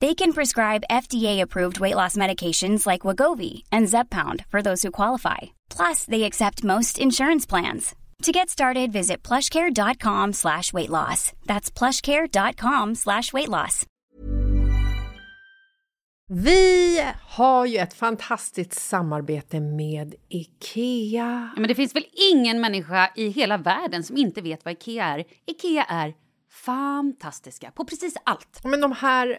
They can prescribe FDA-approved weight loss medications like Wagovi and Zepbound for those who qualify. Plus, they accept most insurance plans. To get started, visit plushcare.com slash weight loss. That's plushcare.com slash weight loss. Vi har ju ett fantastiskt samarbete med IKEA. Ja, men det finns väl ingen människa i hela världen som inte vet vad Ikea är. Ikea är fantastiska på precis allt. Men de här,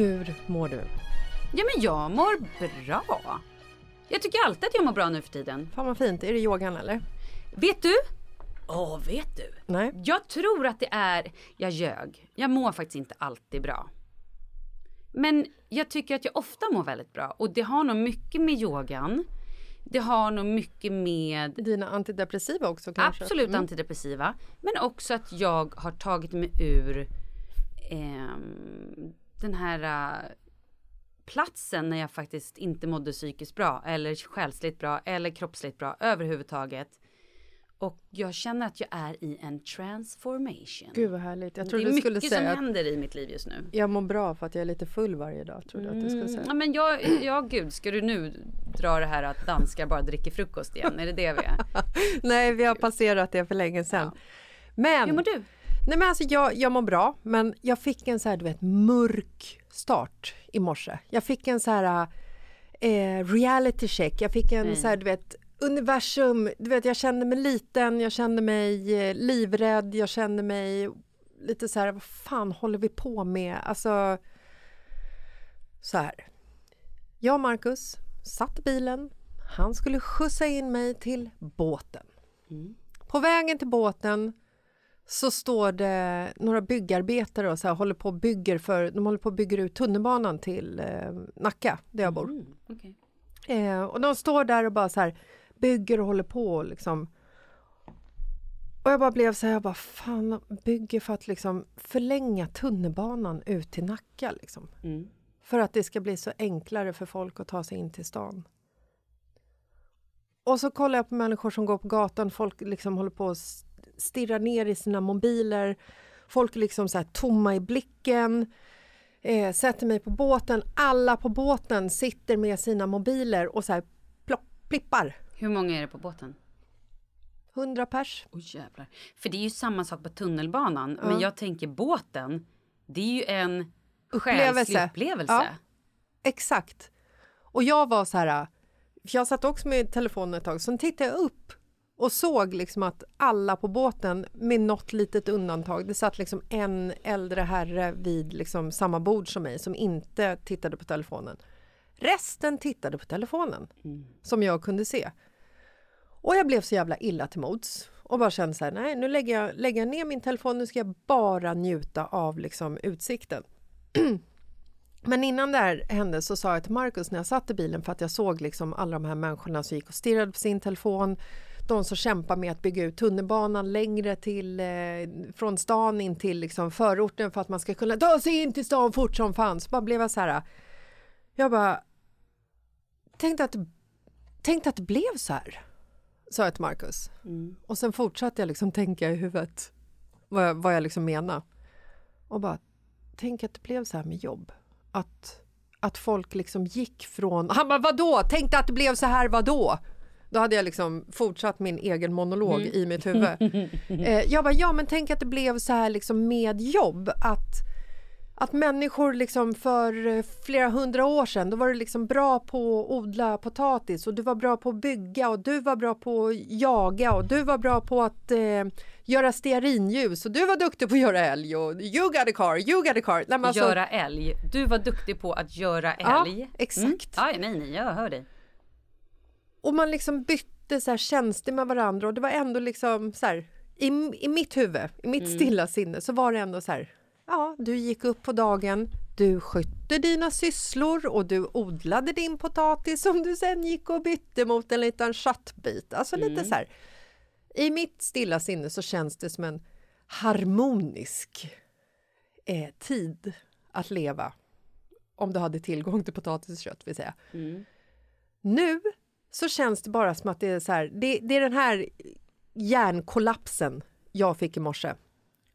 Hur mår du? Ja men jag mår bra. Jag tycker alltid att jag mår bra nu för tiden. Fan vad fint. Är det yogan eller? Vet du? Åh, vet du? Nej. Jag tror att det är... Jag ljög. Jag mår faktiskt inte alltid bra. Men jag tycker att jag ofta mår väldigt bra. Och det har nog mycket med yogan. Det har nog mycket med Dina antidepressiva också kanske? absolut Mm. antidepressiva. Men också att jag har tagit mig ur ehm, den här äh, platsen när jag faktiskt inte mådde psykiskt bra eller själsligt bra eller kroppsligt bra överhuvudtaget. Och jag känner att jag är i en transformation. Gud vad härligt. Jag det trodde är du skulle mycket som säga att händer i mitt liv just nu. jag mår bra för att jag är lite full varje dag. Trodde jag att du skulle Mm, säga. ja men jag, ja gud, ska du nu dra det här att danskar bara dricker frukost igen? Är det det vi är? Nej, vi har passerat det för länge sedan. Men, Hur mår du? Nej, men alltså, jag, jag mår bra, men jag fick en så här, du vet, mörk start i morse. Jag fick en så här eh, reality check. Jag fick en Nej. så här, du vet, universum. Du vet, jag kände mig liten, jag kände mig eh, livrädd, jag kände mig lite så här, vad fan håller vi på med? Alltså, så här. Jag och Marcus satt i bilen. Han skulle skjutsa in mig till båten. På vägen till båten så står det några byggarbetare och så här, håller på och bygger för, de håller på och bygger ut tunnelbanan till eh, Nacka, där jag bor. Mm, okej. Eh, och de står där och bara så här bygger och håller på och liksom. Och jag bara blev så här, jag bara fan bygger för att liksom förlänga tunnelbanan ut till Nacka liksom. Mm. För att det ska bli så enklare för folk att ta sig in till stan. Och så kollar jag på människor som går på gatan, folk liksom håller på att stirra ner i sina mobiler. Folk är liksom så här tomma i blicken. Eh, sätter mig på båten, alla på båten sitter med sina mobiler och så här plopp, plippar. Hur många är det på båten? 100 pers. Oj jävlar. För det är ju samma sak på tunnelbanan. Men jag tänker båten. Det är ju en själslig Upplevelse. upplevelse. Ja. Exakt. Och jag var så här, jag satt också med telefonen ett tag, så tittade jag upp och såg liksom att alla på båten, med något litet undantag, det satt liksom en äldre herre vid liksom samma bord som mig som inte tittade på telefonen. Resten tittade på telefonen, som jag kunde se. Och jag blev så jävla illa till mods och bara kände så här, nej nu lägger jag, lägger jag ner min telefon, nu ska jag bara njuta av liksom utsikten. Men innan det här hände så sa jag till Markus när jag satt i bilen för att jag såg liksom alla de här människorna som gick och stirrade på sin telefon. De som kämpar med att bygga ut tunnelbanan längre till, eh, från stan in till liksom förorten för att man ska kunna ta sig in till stan fort som fanns. Bara blev jag så här. Jag bara tänkte att, tänkte att det blev så här, sa jag till Markus. Och sen fortsatte jag liksom tänka i huvudet vad jag, vad jag liksom menar. Och bara, tänk att det blev så här med jobb. Att, att folk liksom gick från... Han bara, vadå? Tänkte att det blev så här, vadå? Då hade jag liksom fortsatt min egen monolog i mitt huvud. Eh, jag bara, ja men tänk att det blev så här liksom med jobb. Att, att människor liksom för eh, flera hundra år sedan, då var du liksom bra på att odla potatis och du var bra på att bygga och du var bra på att jaga och du var bra på att eh, göra stearinljus och du var duktig på att göra älg och you got a car, you got a car. Nej, alltså- Göra älg. Du var duktig på att göra Ja, älg. exakt. Mm. Ja, nej, nej, jag hör dig. Och man liksom bytte så här tjänster med varandra och det var ändå liksom så här, i, i mitt huvud, i mitt stilla sinne så var det ändå så här, ja, du gick upp på dagen, du skötte dina sysslor och du odlade din potatis som du sen gick och bytte mot en liten köttbit. Alltså lite så här, i mitt stilla sinne så känns det som en harmonisk eh, tid att leva. Om du hade tillgång till potatis och kött vill säga. Nu så känns det bara som att det är så här, det, det är den här hjärnkollapsen jag fick i morse.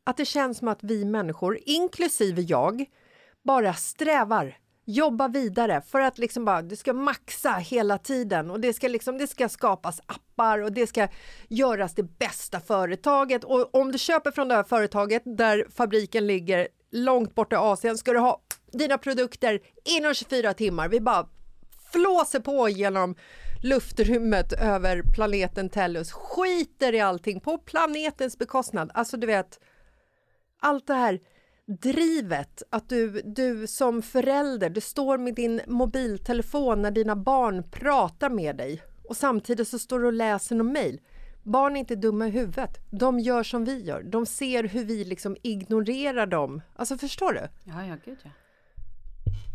Att det känns som att vi människor, inklusive jag, bara strävar, jobbar vidare för att liksom bara, det ska maxa hela tiden och det ska, liksom, det ska skapas appar och det ska göras det bästa företaget. Och om du köper från det här företaget där fabriken ligger långt borta i Asien ska du ha dina produkter inom 24 timmar. Vi bara flåser på genom luftrummet över planeten Tellus, skiter i allting på planetens bekostnad. Alltså du vet, allt det här drivet att du, du som förälder, du står med din mobiltelefon när dina barn pratar med dig och samtidigt så står du och läser någon mejl. Barn är inte dumma i huvudet. De gör som vi gör. De ser hur vi liksom ignorerar dem. Alltså förstår du? Ja, ja, gud ja.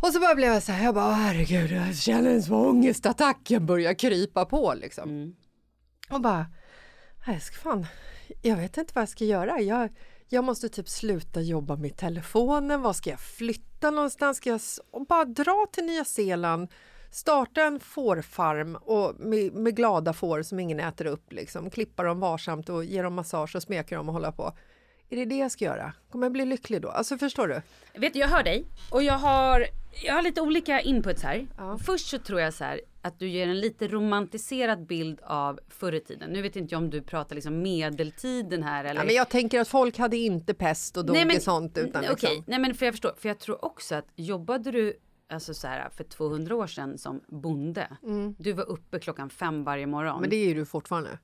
Och så bara blev jag så här, jag bara "Åh, herregud, jag känner en sån ångestattack, jag börjar krypa på liksom. Och bara, "Nej, jag ska fan, jag vet inte vad jag ska göra. Jag, jag måste typ sluta jobba med telefonen, vad ska jag flytta någonstans? Ska jag och bara dra till Nya Zeeland, starta en fårfarm och med, med glada får som ingen äter upp, liksom. klippa dem varsamt och ge dem massage och smeka dem och hålla på. Är det det jag ska göra? Kommer jag bli lycklig då? Alltså förstår du? Vet jag hör dig och jag har, jag har lite olika inputs här. Först så tror jag så här att du ger en lite romantiserad bild av förr i tiden. Nu vet inte jag om du pratar liksom medeltiden här eller. Ja, men jag tänker att folk hade inte pest och dog Nej, men- i sånt. Utan Okej, liksom. nej men för jag förstår, för jag tror också att jobbade du alltså så här för 200 år sedan som bonde. Du var uppe klockan fem varje morgon. Mm. Men det är ju du fortfarande.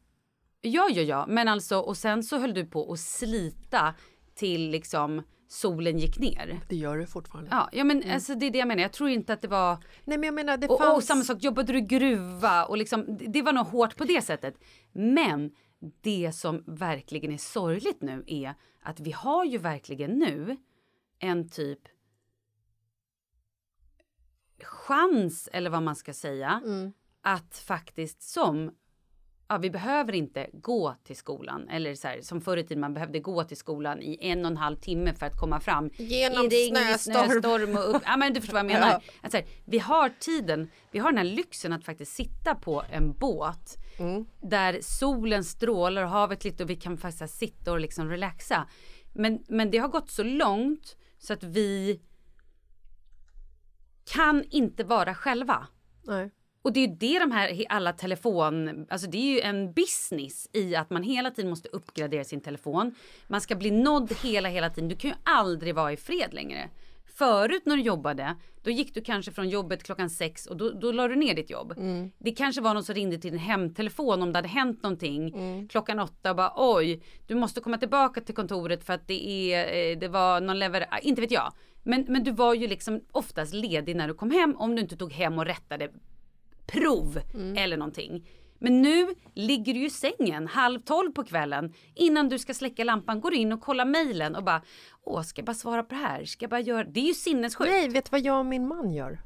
Ja, ja, ja, men alltså och sen så höll du på att slita till liksom solen gick ner. Det gör du fortfarande. Ja, ja men alltså det är det jag menar. Jag tror inte att det var Nej men jag menar det och, fanns... och samma sak, jobbade du i gruva och liksom, det- det var nog hårt på det sättet. Men det som verkligen är sorgligt nu är att vi har ju verkligen nu en typ chans, eller vad man ska säga, att faktiskt som Ja, vi behöver inte gå till skolan. Eller så här, som förr i tiden, man behövde gå till skolan i en och en halv timme för att komma fram. Genom i snöstorm. snöstorm och upp. Ja, men du förstår vad jag menar. Ja. Här, vi har tiden, vi har den här lyxen att faktiskt sitta på en båt. Där solen strålar och havet lite och vi kan faktiskt här sitta och liksom relaxa. Men, men det har gått så långt så att vi kan inte vara själva. Nej. Och det är ju det de här alla telefon, alltså det är ju en business i att man hela tiden måste uppgradera sin telefon. Man ska bli nådd hela, hela tiden. Du kan ju aldrig vara i fred längre. Förut när du jobbade, då gick du kanske från jobbet klockan sex och då, då la du ner ditt jobb. Det kanske var någon som ringde till din hemtelefon om det hade hänt någonting klockan åtta och bara oj, du måste komma tillbaka till kontoret för att det är, eh, det var någon lever, ah, inte vet jag. Men, men du var ju liksom oftast ledig när du kom hem om du inte tog hem och rättade prov eller någonting. Men nu ligger du ju i sängen halv tolv på kvällen innan du ska släcka lampan, går in och kollar mejlen och bara åh, ska jag bara svara på det här? Ska jag bara göra? Det är ju sinnessjukt. Nej, vet du vad jag och min man gör?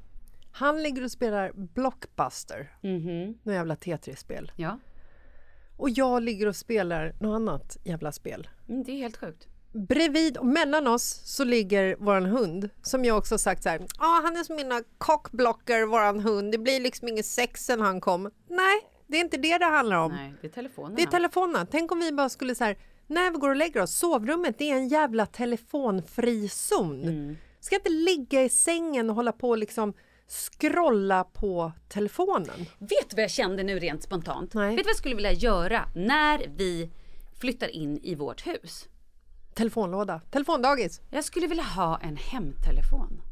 Han ligger och spelar Blockbuster, Mhm. något jävla Tetris-spel. Ja, Och jag ligger och spelar något annat jävla spel. mm, det är helt sjukt. Bredvid och mellan oss så ligger våran hund som jag också sagt så här. Ja, han är som mina cockblocker, våran hund. Det blir liksom inget sex sen han kom. Nej, det är inte det det handlar om. Nej, det är telefonen. Det är telefonen. Tänk om vi bara skulle så här. När vi går och lägger oss, sovrummet det är en jävla telefonfri zon. Mm. Ska inte ligga i sängen och hålla på och liksom scrolla på telefonen. Vet du vad jag kände nu rent spontant? Nej. Vet du vad jag skulle vilja göra när vi flyttar in i vårt hus? Telefonlåda, telefondagis. Jag skulle vilja ha en hemtelefon.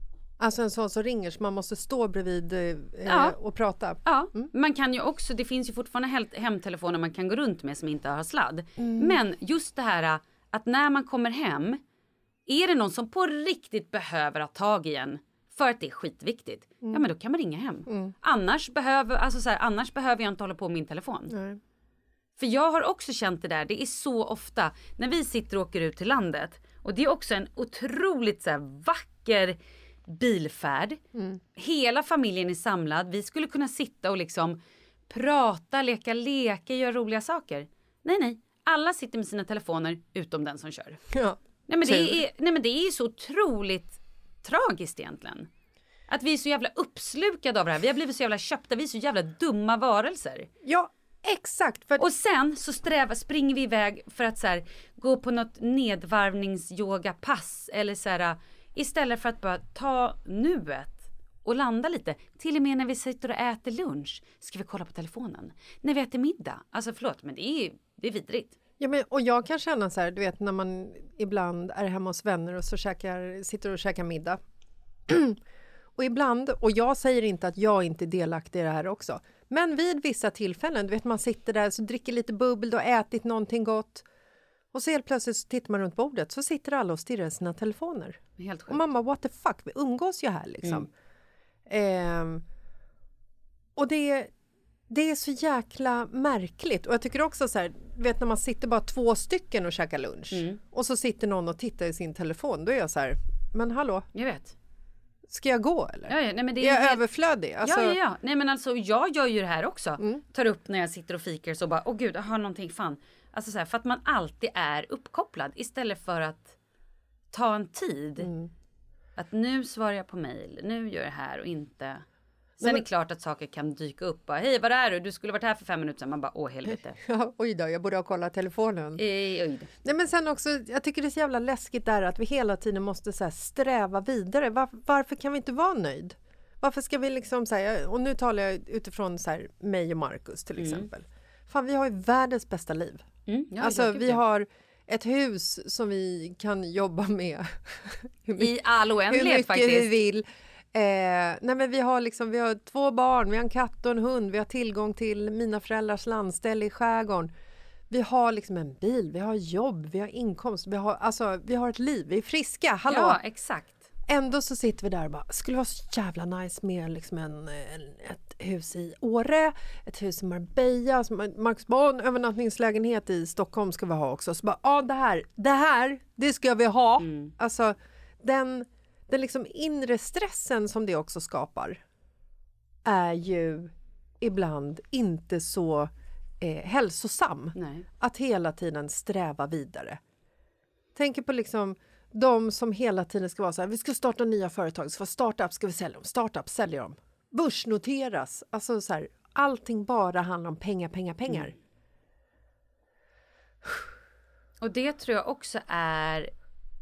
Alltså en sån som ringer så man måste stå bredvid eh, Ja. och prata. Ja, man kan ju också, det finns ju fortfarande helt- hemtelefoner man kan gå runt med som inte har sladd. Men just det här äh, att när man kommer hem, är det någon som på riktigt behöver ha tag i en för att det är skitviktigt, ja men då kan man ringa hem. Annars, behöver, alltså så här, annars behöver jag inte hålla på med min telefon. Nej. För jag har också känt det där, det är så ofta när vi sitter och åker ut till landet och det är också en otroligt så här, vacker bilfärd. Hela familjen är samlad, vi skulle kunna sitta och liksom prata, leka lekar, göra roliga saker. Nej, nej, alla sitter med sina telefoner utom den som kör. Ja. Nej men, Tur. det är, nej men det är så otroligt tragiskt egentligen. Att vi är så jävla uppslukade av det här. Vi har blivit så jävla köpta, vi är så jävla dumma varelser. ja, exakt. För Och sen så sträva, springer vi iväg för att så här, gå på något nedvarvningsyogapass eller så här, istället för att bara ta nuet och landa lite. Till och med när vi sitter och äter lunch ska vi kolla på telefonen. När vi äter middag. Alltså förlåt men det är, det är vidrigt. ja, men, och jag kan känna så här, du vet när man ibland är hemma hos vänner och så käkar, sitter och käkar middag. och ibland, och jag säger inte att jag inte är delaktig i det här också, men vid vissa tillfällen, du vet man sitter där så dricker lite bubbel, har ätit någonting gott och så helt plötsligt så tittar man runt bordet så sitter alla och stirrar i sina telefoner. Helt sjukt. Och man bara what the fuck, vi umgås ju här liksom. Ehm, och det, det är så jäkla märkligt. Och jag tycker också så här, vet när man sitter bara två stycken och käkar lunch och så sitter någon och tittar i sin telefon, då är jag så här, men hallå, Jag vet. Ska jag gå eller? Ja, ja, nej, men det är jag helt- överflödig? Alltså, ja, ja, ja. Nej men alltså jag gör ju det här också. Tar upp när jag sitter och fikar så bara, åh gud, jag har någonting, fan. Alltså så här, för att man alltid är uppkopplad istället för att ta en tid. Att nu svarar jag på mail, nu gör jag det här och inte. Sen är det klart att saker kan dyka upp. Bara, Hej, var är du? Du skulle varit här för fem minuter sedan. Man bara, åh helvete. Ja, oj då, jag borde ha kollat telefonen. Eh, oj. Nej men sen också, jag tycker det är så jävla läskigt där att vi hela tiden måste så sträva vidare. Var, varför kan vi inte vara nöjd? Varför ska vi liksom säga, och nu talar jag utifrån så här, mig och Marcus till exempel. Fan vi har ju världens bästa liv. Mm, ja, alltså vi har ett hus som vi kan jobba med. hur mycket- I all hur oändlighet mycket faktiskt. vi vill. Eh, nej men vi har liksom, vi har två barn, vi har en katt och en hund, vi har tillgång till mina föräldrars landställe i skärgården. Vi har liksom en bil, vi har jobb, vi har inkomst, vi har, alltså, vi har ett liv, vi är friska, hallå! Ja, exakt. Ändå så sitter vi där och bara, skulle vara så jävla nice med liksom en, en, ett hus i Åre, ett hus i Marbella, alltså Marcus bara, en övernattningslägenhet i Stockholm ska vi ha också. Så bara, ja det här, det här, det ska vi ha. Alltså den, den liksom inre stressen som det också skapar är ju ibland inte så eh, hälsosam. Nej. Att hela tiden sträva vidare. Tänker på liksom de som hela tiden ska vara så här, vi ska starta nya företag, ska vara startup, ska vi sälja dem, startup, sälja dem. Börsnoteras, alltså så här, allting bara handlar om pengar, pengar, pengar. Och det tror jag också är,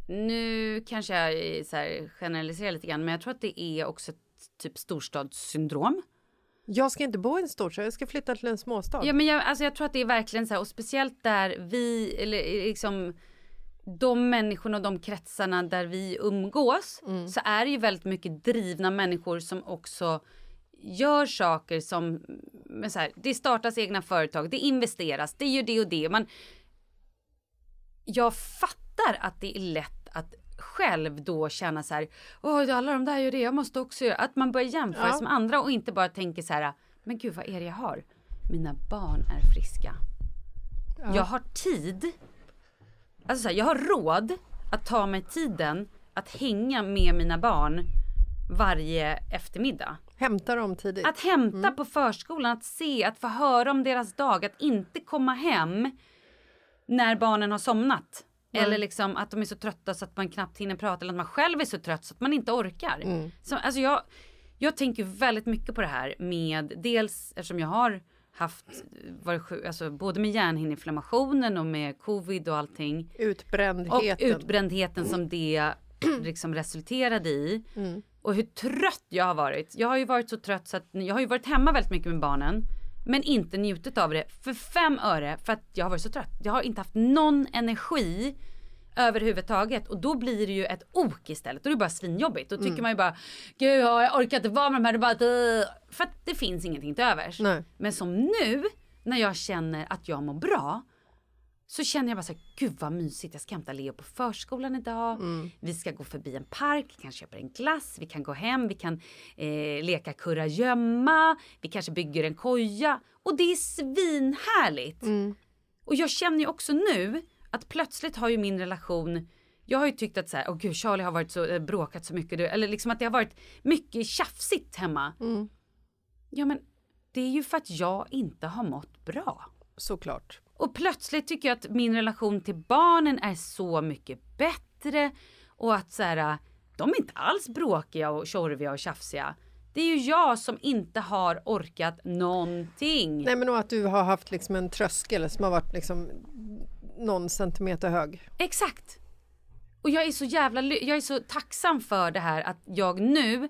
nu kanske jag så här generaliserar lite grann, men jag tror att det är också ett typ storstadssyndrom. Jag ska inte bo i en storstad, jag ska flytta till en småstad. Ja men jag, alltså jag tror att det är verkligen så här, och speciellt där vi, eller liksom de människorna och de kretsarna där vi umgås så är det ju väldigt mycket drivna människor som också gör saker som, men så här, det startas egna företag, det investeras, det gör det och det. Man, jag fattar att det är lätt själv då känna så här, åh alla de där gör det, jag måste också göra, att man börjar jämföra sig med andra och inte bara tänker så här, men gud vad är det jag har? Mina barn är friska. Jag har tid, alltså så här, jag har råd att ta mig tiden att hänga med mina barn varje eftermiddag. Hämta dem tidigt. Att hämta på förskolan, att se, att få höra om deras dag, att inte komma hem när barnen har somnat. Eller liksom att de är så trötta så att man knappt hinner prata eller att man själv är så trött så att man inte orkar. Så, alltså jag, jag tänker väldigt mycket på det här med dels eftersom jag har haft varit sjuk, alltså både med hjärnhinneinflammationen och med covid och allting. Och Utbrändheten. utbrändheten som det liksom resulterade i. Och hur trött jag har varit. Jag har ju varit så trött så att jag har ju varit hemma väldigt mycket med barnen. Men inte njutit av det för fem öre för att jag har varit så trött. Jag har inte haft någon energi överhuvudtaget och då blir det ju ett ok istället. Då är det bara svinjobbigt. Då tycker man ju bara gud jag orkar inte vara med de här. Det bara, för att det finns ingenting till övers. Nej. Men som nu när jag känner att jag mår bra så känner jag bara så här, gud vad mysigt, jag ska hämta Leo på förskolan idag. Vi ska gå förbi en park, vi kan köpa en glass, vi kan gå hem, vi kan eh, leka kurragömma, vi kanske bygger en koja. Och det är svinhärligt. Och jag känner ju också nu att plötsligt har ju min relation jag har ju tyckt att så här, åh gud Charlie har varit så, eh, bråkat så mycket, eller liksom att det har varit mycket tjafsigt hemma. Ja men det är ju för att jag inte har mått bra. Såklart. Och plötsligt tycker jag att min relation till barnen är så mycket bättre och att så här, de är inte alls bråkiga och tjorviga och tjafsiga. Det är ju jag som inte har orkat någonting. Nej men och att du har haft liksom en tröskel som har varit liksom någon centimeter hög. Exakt. Och jag är så jävla jag är så tacksam för det här att jag nu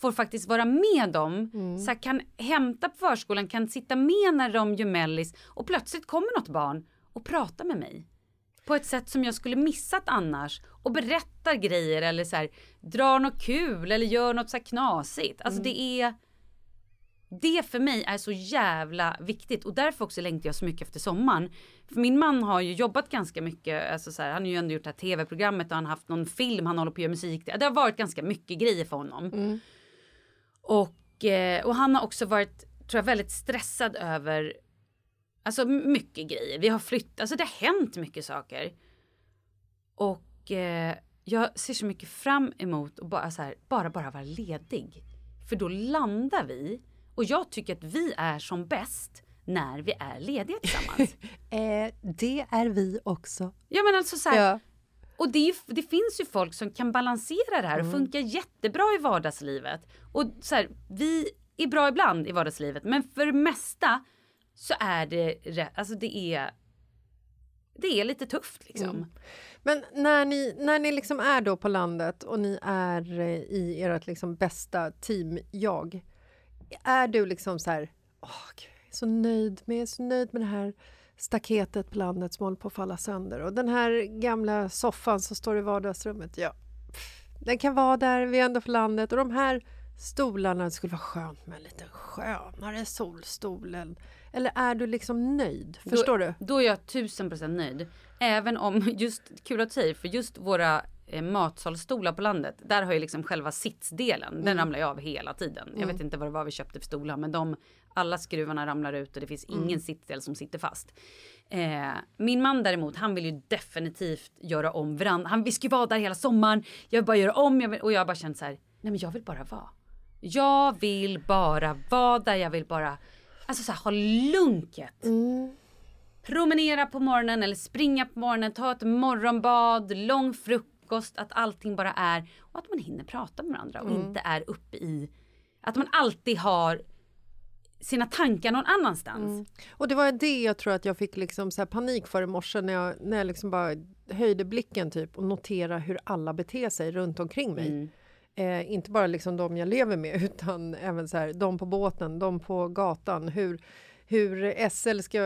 får faktiskt vara med dem. Så jag kan hämta på förskolan, kan sitta med när de gör mellis och plötsligt kommer något barn och pratar med mig. På ett sätt som jag skulle missat annars och berättar grejer eller så här, drar något kul eller gör något så här knasigt. Alltså det är det för mig är så jävla viktigt och därför också längtar jag så mycket efter sommaren. För min man har ju jobbat ganska mycket, alltså så här, han har ju ändå gjort det här tv-programmet och han har haft någon film, han håller på att göra musik. Det har varit ganska mycket grejer för honom. Och, eh, och han har också varit, tror jag, väldigt stressad över Alltså mycket grejer. Vi har flyttat, alltså det har hänt mycket saker. Och eh, jag ser så mycket fram emot att bara, så här, bara, bara vara ledig. För då landar vi. Och jag tycker att vi är som bäst när vi är lediga tillsammans. Eh, det är vi också. ja men alltså så här, Ja. Och det, ju- det finns ju folk som kan balansera det här och funkar jättebra i vardagslivet. Och så här, vi är bra ibland i vardagslivet men för det mesta så är det, alltså det är, det är lite tufft liksom. Men när ni, när ni liksom är då på landet och ni är eh, i ert liksom bästa team-jag. Är du liksom så här, åh gud, jag är så nöjd med, så nöjd med det här staketet på landet som håller på att falla sönder och den här gamla soffan som står i vardagsrummet. Ja, den kan vara där, vi är ändå på landet och de här stolarna, det skulle vara skönt med en lite skönare solstol. Eller- Eller är du liksom nöjd? Förstår då, du? Då är jag tusen procent nöjd. Även om, just kul att säga, för just våra eh, matsalsstolar på landet. Där har ju liksom själva sitsdelen, den ramlar ju av hela tiden. Jag vet inte vad det var vi köpte för stolar men de, alla skruvarna ramlar ut och det finns ingen sittdel som sitter fast. Eh, min man däremot, han vill ju definitivt göra om verandan. Han, vi ska ju vara där hela sommaren. Jag vill bara göra om. Jag vill, och jag har bara känt så här, nej men jag vill bara vara. Jag vill bara vara där. Jag vill bara, alltså så här, ha lunket. Promenera på morgonen eller springa på morgonen, ta ett morgonbad, lång frukost, att allting bara är och att man hinner prata med varandra och inte är uppe i att man alltid har sina tankar någon annanstans. Och det var det jag tror att jag fick liksom så här panik för i morse när jag, när jag liksom bara höjde blicken typ och notera hur alla beter sig runt omkring mig. Eh, inte bara liksom de jag lever med utan även så här, de på båten, de på gatan. Hur, hur SL ska,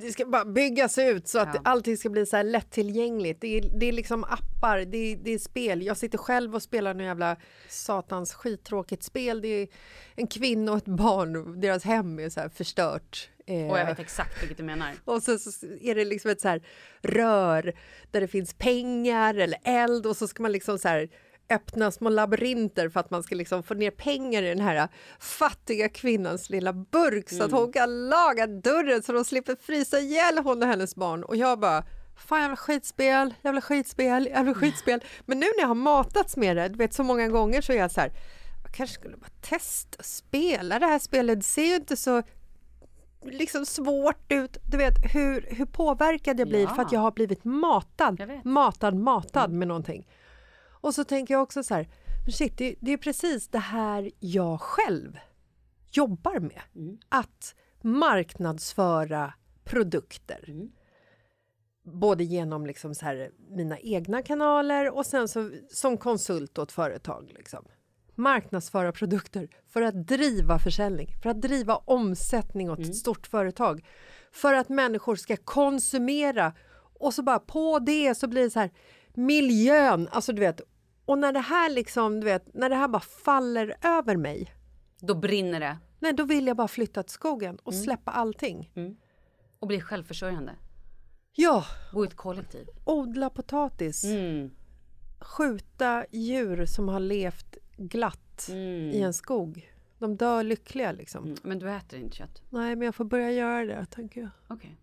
det ska bara byggas ut så att Ja. allting ska bli så här lättillgängligt. Det är, det är liksom appar, det är, det är spel. Jag sitter själv och spelar något jävla satans skittråkigt spel. Det är en kvinna och ett barn, deras hem är så här förstört. Eh, Och jag vet exakt vilket du menar. och så, så är det liksom ett så här rör där det finns pengar eller eld och så ska man liksom så här öppna små labyrinter för att man ska liksom få ner pengar i den här fattiga kvinnans lilla burk så att hon kan laga dörren så de slipper frysa ihjäl hon och hennes barn. Och jag bara Fan jävla skitspel, jävla skitspel, jävla skitspel. Men nu när jag har matats med det, du vet så många gånger så är jag så här, jag kanske skulle bara testa att spela det här spelet. Det ser ju inte så liksom svårt ut. Du vet hur, hur påverkad jag blir Ja. för att jag har blivit matad, matad, matad med någonting. Och så tänker jag också så här, men shit, det, det är precis det här jag själv jobbar med. Att marknadsföra produkter. Både genom liksom så här, mina egna kanaler och sen så, som konsult åt företag. Liksom. Marknadsföra produkter för att driva försäljning, för att driva omsättning åt ett stort företag. För att människor ska konsumera och så bara på det så blir det så här miljön, alltså du vet. Och när det här liksom, du vet, när det här bara faller över mig Då brinner det Nej, då vill jag bara flytta till skogen och släppa allting. och blir självförsörjande. Ja, Bo i ett kollektiv. odla potatis, Mm. skjuta djur som har levt glatt i en skog. De dör lyckliga liksom. Mm. Men du äter inte kött? Nej, men jag får börja göra det, tänker jag. Okej.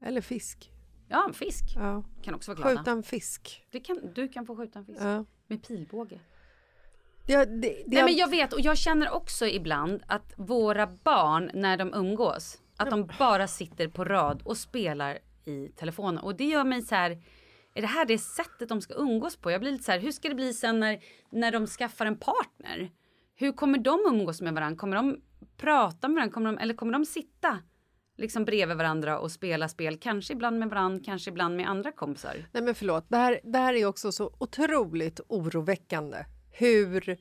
Eller fisk. Ja, fisk Ja. kan också vara glada. Skjuta en fisk. Det kan, du kan få skjuta en fisk. Ja. Med pilbåge. Det, det, det, Nej men jag vet och jag känner också ibland att våra barn när de umgås, att de bara sitter på rad och spelar i telefonen. Och det gör mig så här, är det här det sättet de ska umgås på? Jag blir lite så här, hur ska det bli sen när, när de skaffar en partner? Hur kommer de umgås med varandra? Kommer de prata med varandra? Kommer de, eller kommer de sitta liksom bredvid varandra och spela spel? Kanske ibland med varandra, kanske ibland med andra kompisar. Nej men förlåt, det här, det här är också så otroligt oroväckande. Hur,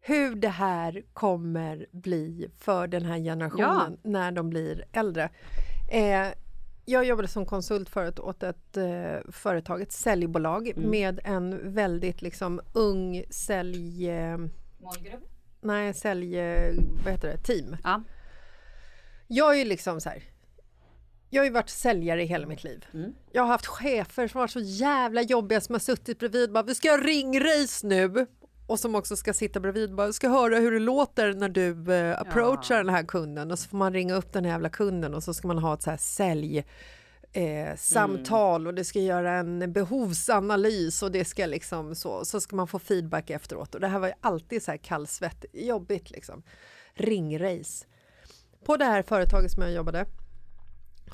hur det här kommer bli för den här generationen när de blir äldre. Eh, jag jobbade som konsult förut åt ett eh, företag, ett säljbolag med en väldigt liksom ung sälj... Eh, Målgrupp? nej, sälj... Eh, vad heter det? Team. Ja. Jag är ju liksom så här. Jag har ju varit säljare i hela mitt liv. Jag har haft chefer som har varit så jävla jobbiga som har suttit bredvid och bara vi ska ha ringrace nu. Och som också ska sitta bredvid och bara ska höra hur det låter när du eh, approachar den här kunden. Och så får man ringa upp den här jävla kunden och så ska man ha ett så här sälj eh, samtal och det ska göra en behovsanalys och det ska liksom så, så ska man få feedback efteråt. Och det här var ju alltid så här kallsvett, jobbigt liksom. Ringrace. På det här företaget som jag jobbade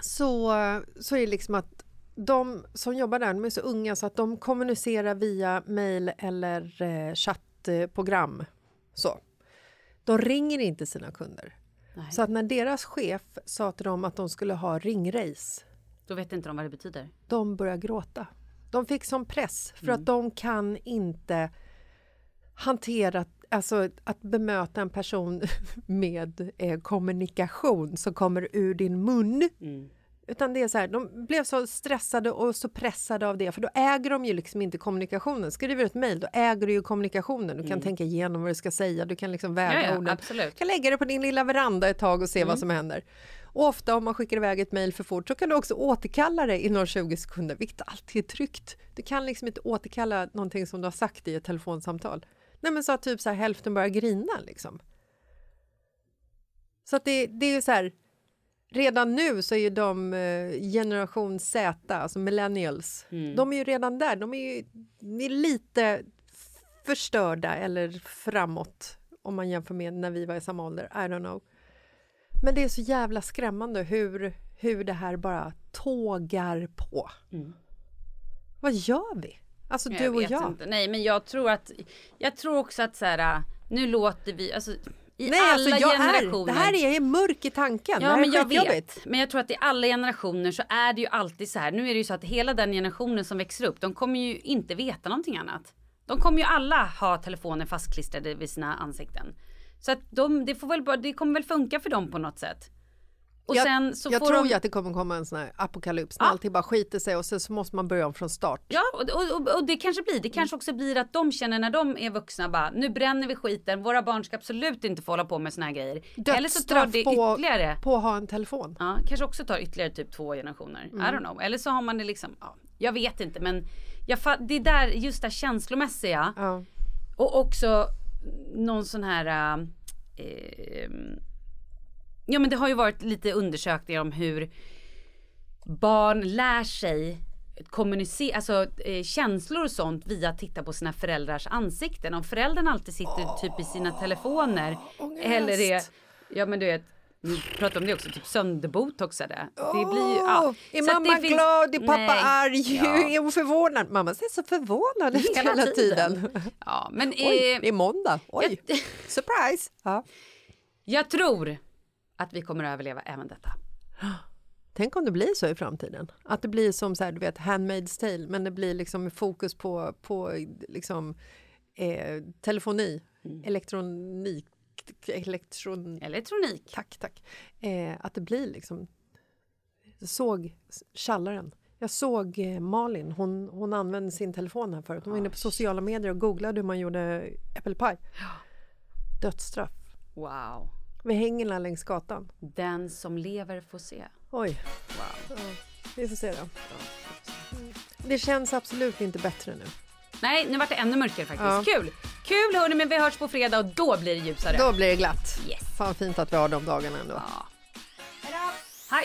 så, så är det liksom att de som jobbar där, de är så unga så att de kommunicerar via mail eller eh, chattprogram. Så. De ringer inte sina kunder. Nej. Så att när deras chef sa till dem att de skulle ha ringrace, Då vet inte de vad det betyder. de började gråta. De fick som press för att de kan inte hantera, alltså att bemöta en person med eh, kommunikation som kommer ur din mun. Utan det är så här, de blev så stressade och så pressade av det, för då äger de ju liksom inte kommunikationen. Skriver du ett mejl, då äger du ju kommunikationen. Du kan tänka igenom vad du ska säga, du kan liksom väga Ja, ja, orden. absolut. Du kan lägga det på din lilla veranda ett tag och se vad som händer. Och ofta om man skickar iväg ett mejl för fort så kan du också återkalla det inom 20 sekunder, vilket alltid är tryggt. Du kan liksom inte återkalla någonting som du har sagt i ett telefonsamtal. Nej men så att typ så här, hälften börjar grina liksom. Så att det, det är så här, redan nu så är ju de eh, generation Z, alltså millennials, de är ju redan där. De är ju de är lite förstörda eller framåt om man jämför med när vi var i samma ålder. I don't know. Men det är så jävla skrämmande hur, hur det här bara tågar på. Vad gör vi? Alltså du och jag. Inte. Nej, men jag tror att, jag tror också att så här, nu låter vi, alltså i Nej, alla alltså jag generationer. är, det här är mörk i tanken. det Ja här men är jag vet. Men jag tror att i alla generationer så är det ju alltid så här. Nu är det ju så att hela den generationen som växer upp, de kommer ju inte veta någonting annat. De kommer ju alla ha telefoner fastklistrade vid sina ansikten. Så att de, det, får väl det kommer väl funka för dem på något sätt. Och jag sen så jag får tror de... ju att det kommer komma en sån här apokalyps när Ja. allting bara skiter sig och sen så måste man börja om från start. Ja, och, och, och, det kanske blir. Det kanske också blir att de känner när de är vuxna bara nu bränner vi skiten. Våra barn ska absolut inte få hålla på med såna här grejer. Eller så tar Dödsstraff det på, ytterligare. på att ha en telefon. Ja, kanske också tar ytterligare typ två generationer. I don't know. Eller så har man det liksom, ja, jag vet inte men jag det där, just det känslomässiga Ja. och också någon sån här eh, Ja men det har ju varit lite undersökningar om hur barn lär sig kommunicera, alltså eh, känslor och sånt via att titta på sina föräldrars ansikten. Om föräldrarna alltid sitter typ i sina telefoner eller är, ja men du vet, vi pratar om det också, typ sönderbotoxade. Det blir ju, ja. Är Så mamma finns- glad? Är pappa Nej. arg? Ja. Är hon förvånad? Mamma ser så förvånad ut Hela hela, tiden. tiden. Ja, men Oj, eh, det är måndag. Oj, surprise! Ja. jag tror att vi kommer att överleva även detta. Tänk om det blir så i framtiden. Att det blir som så här, du vet, Handmaid's tale, men det blir liksom fokus på, på liksom, eh, telefoni, Mm. elektronik, elektron... Elektronik. Tack, tack. Eh, att det blir liksom... Jag såg tjallaren. Jag såg eh, Malin, hon, hon använde sin telefon här förut. Hon var inne på sociala medier och googlade hur man gjorde äppelpaj. Dödsstraff. Wow. Vi hänger där längs gatan. Den som lever får se. Oj. Ja, vi får se då. Det känns absolut inte bättre nu. Nej, nu vart det ännu mörkare faktiskt. Ja. Kul! Kul hörni, men vi hörs på fredag och då blir det ljusare. Då blir det glatt. Yes. Fan fint att vi har de dagarna ändå. Ja. Hej!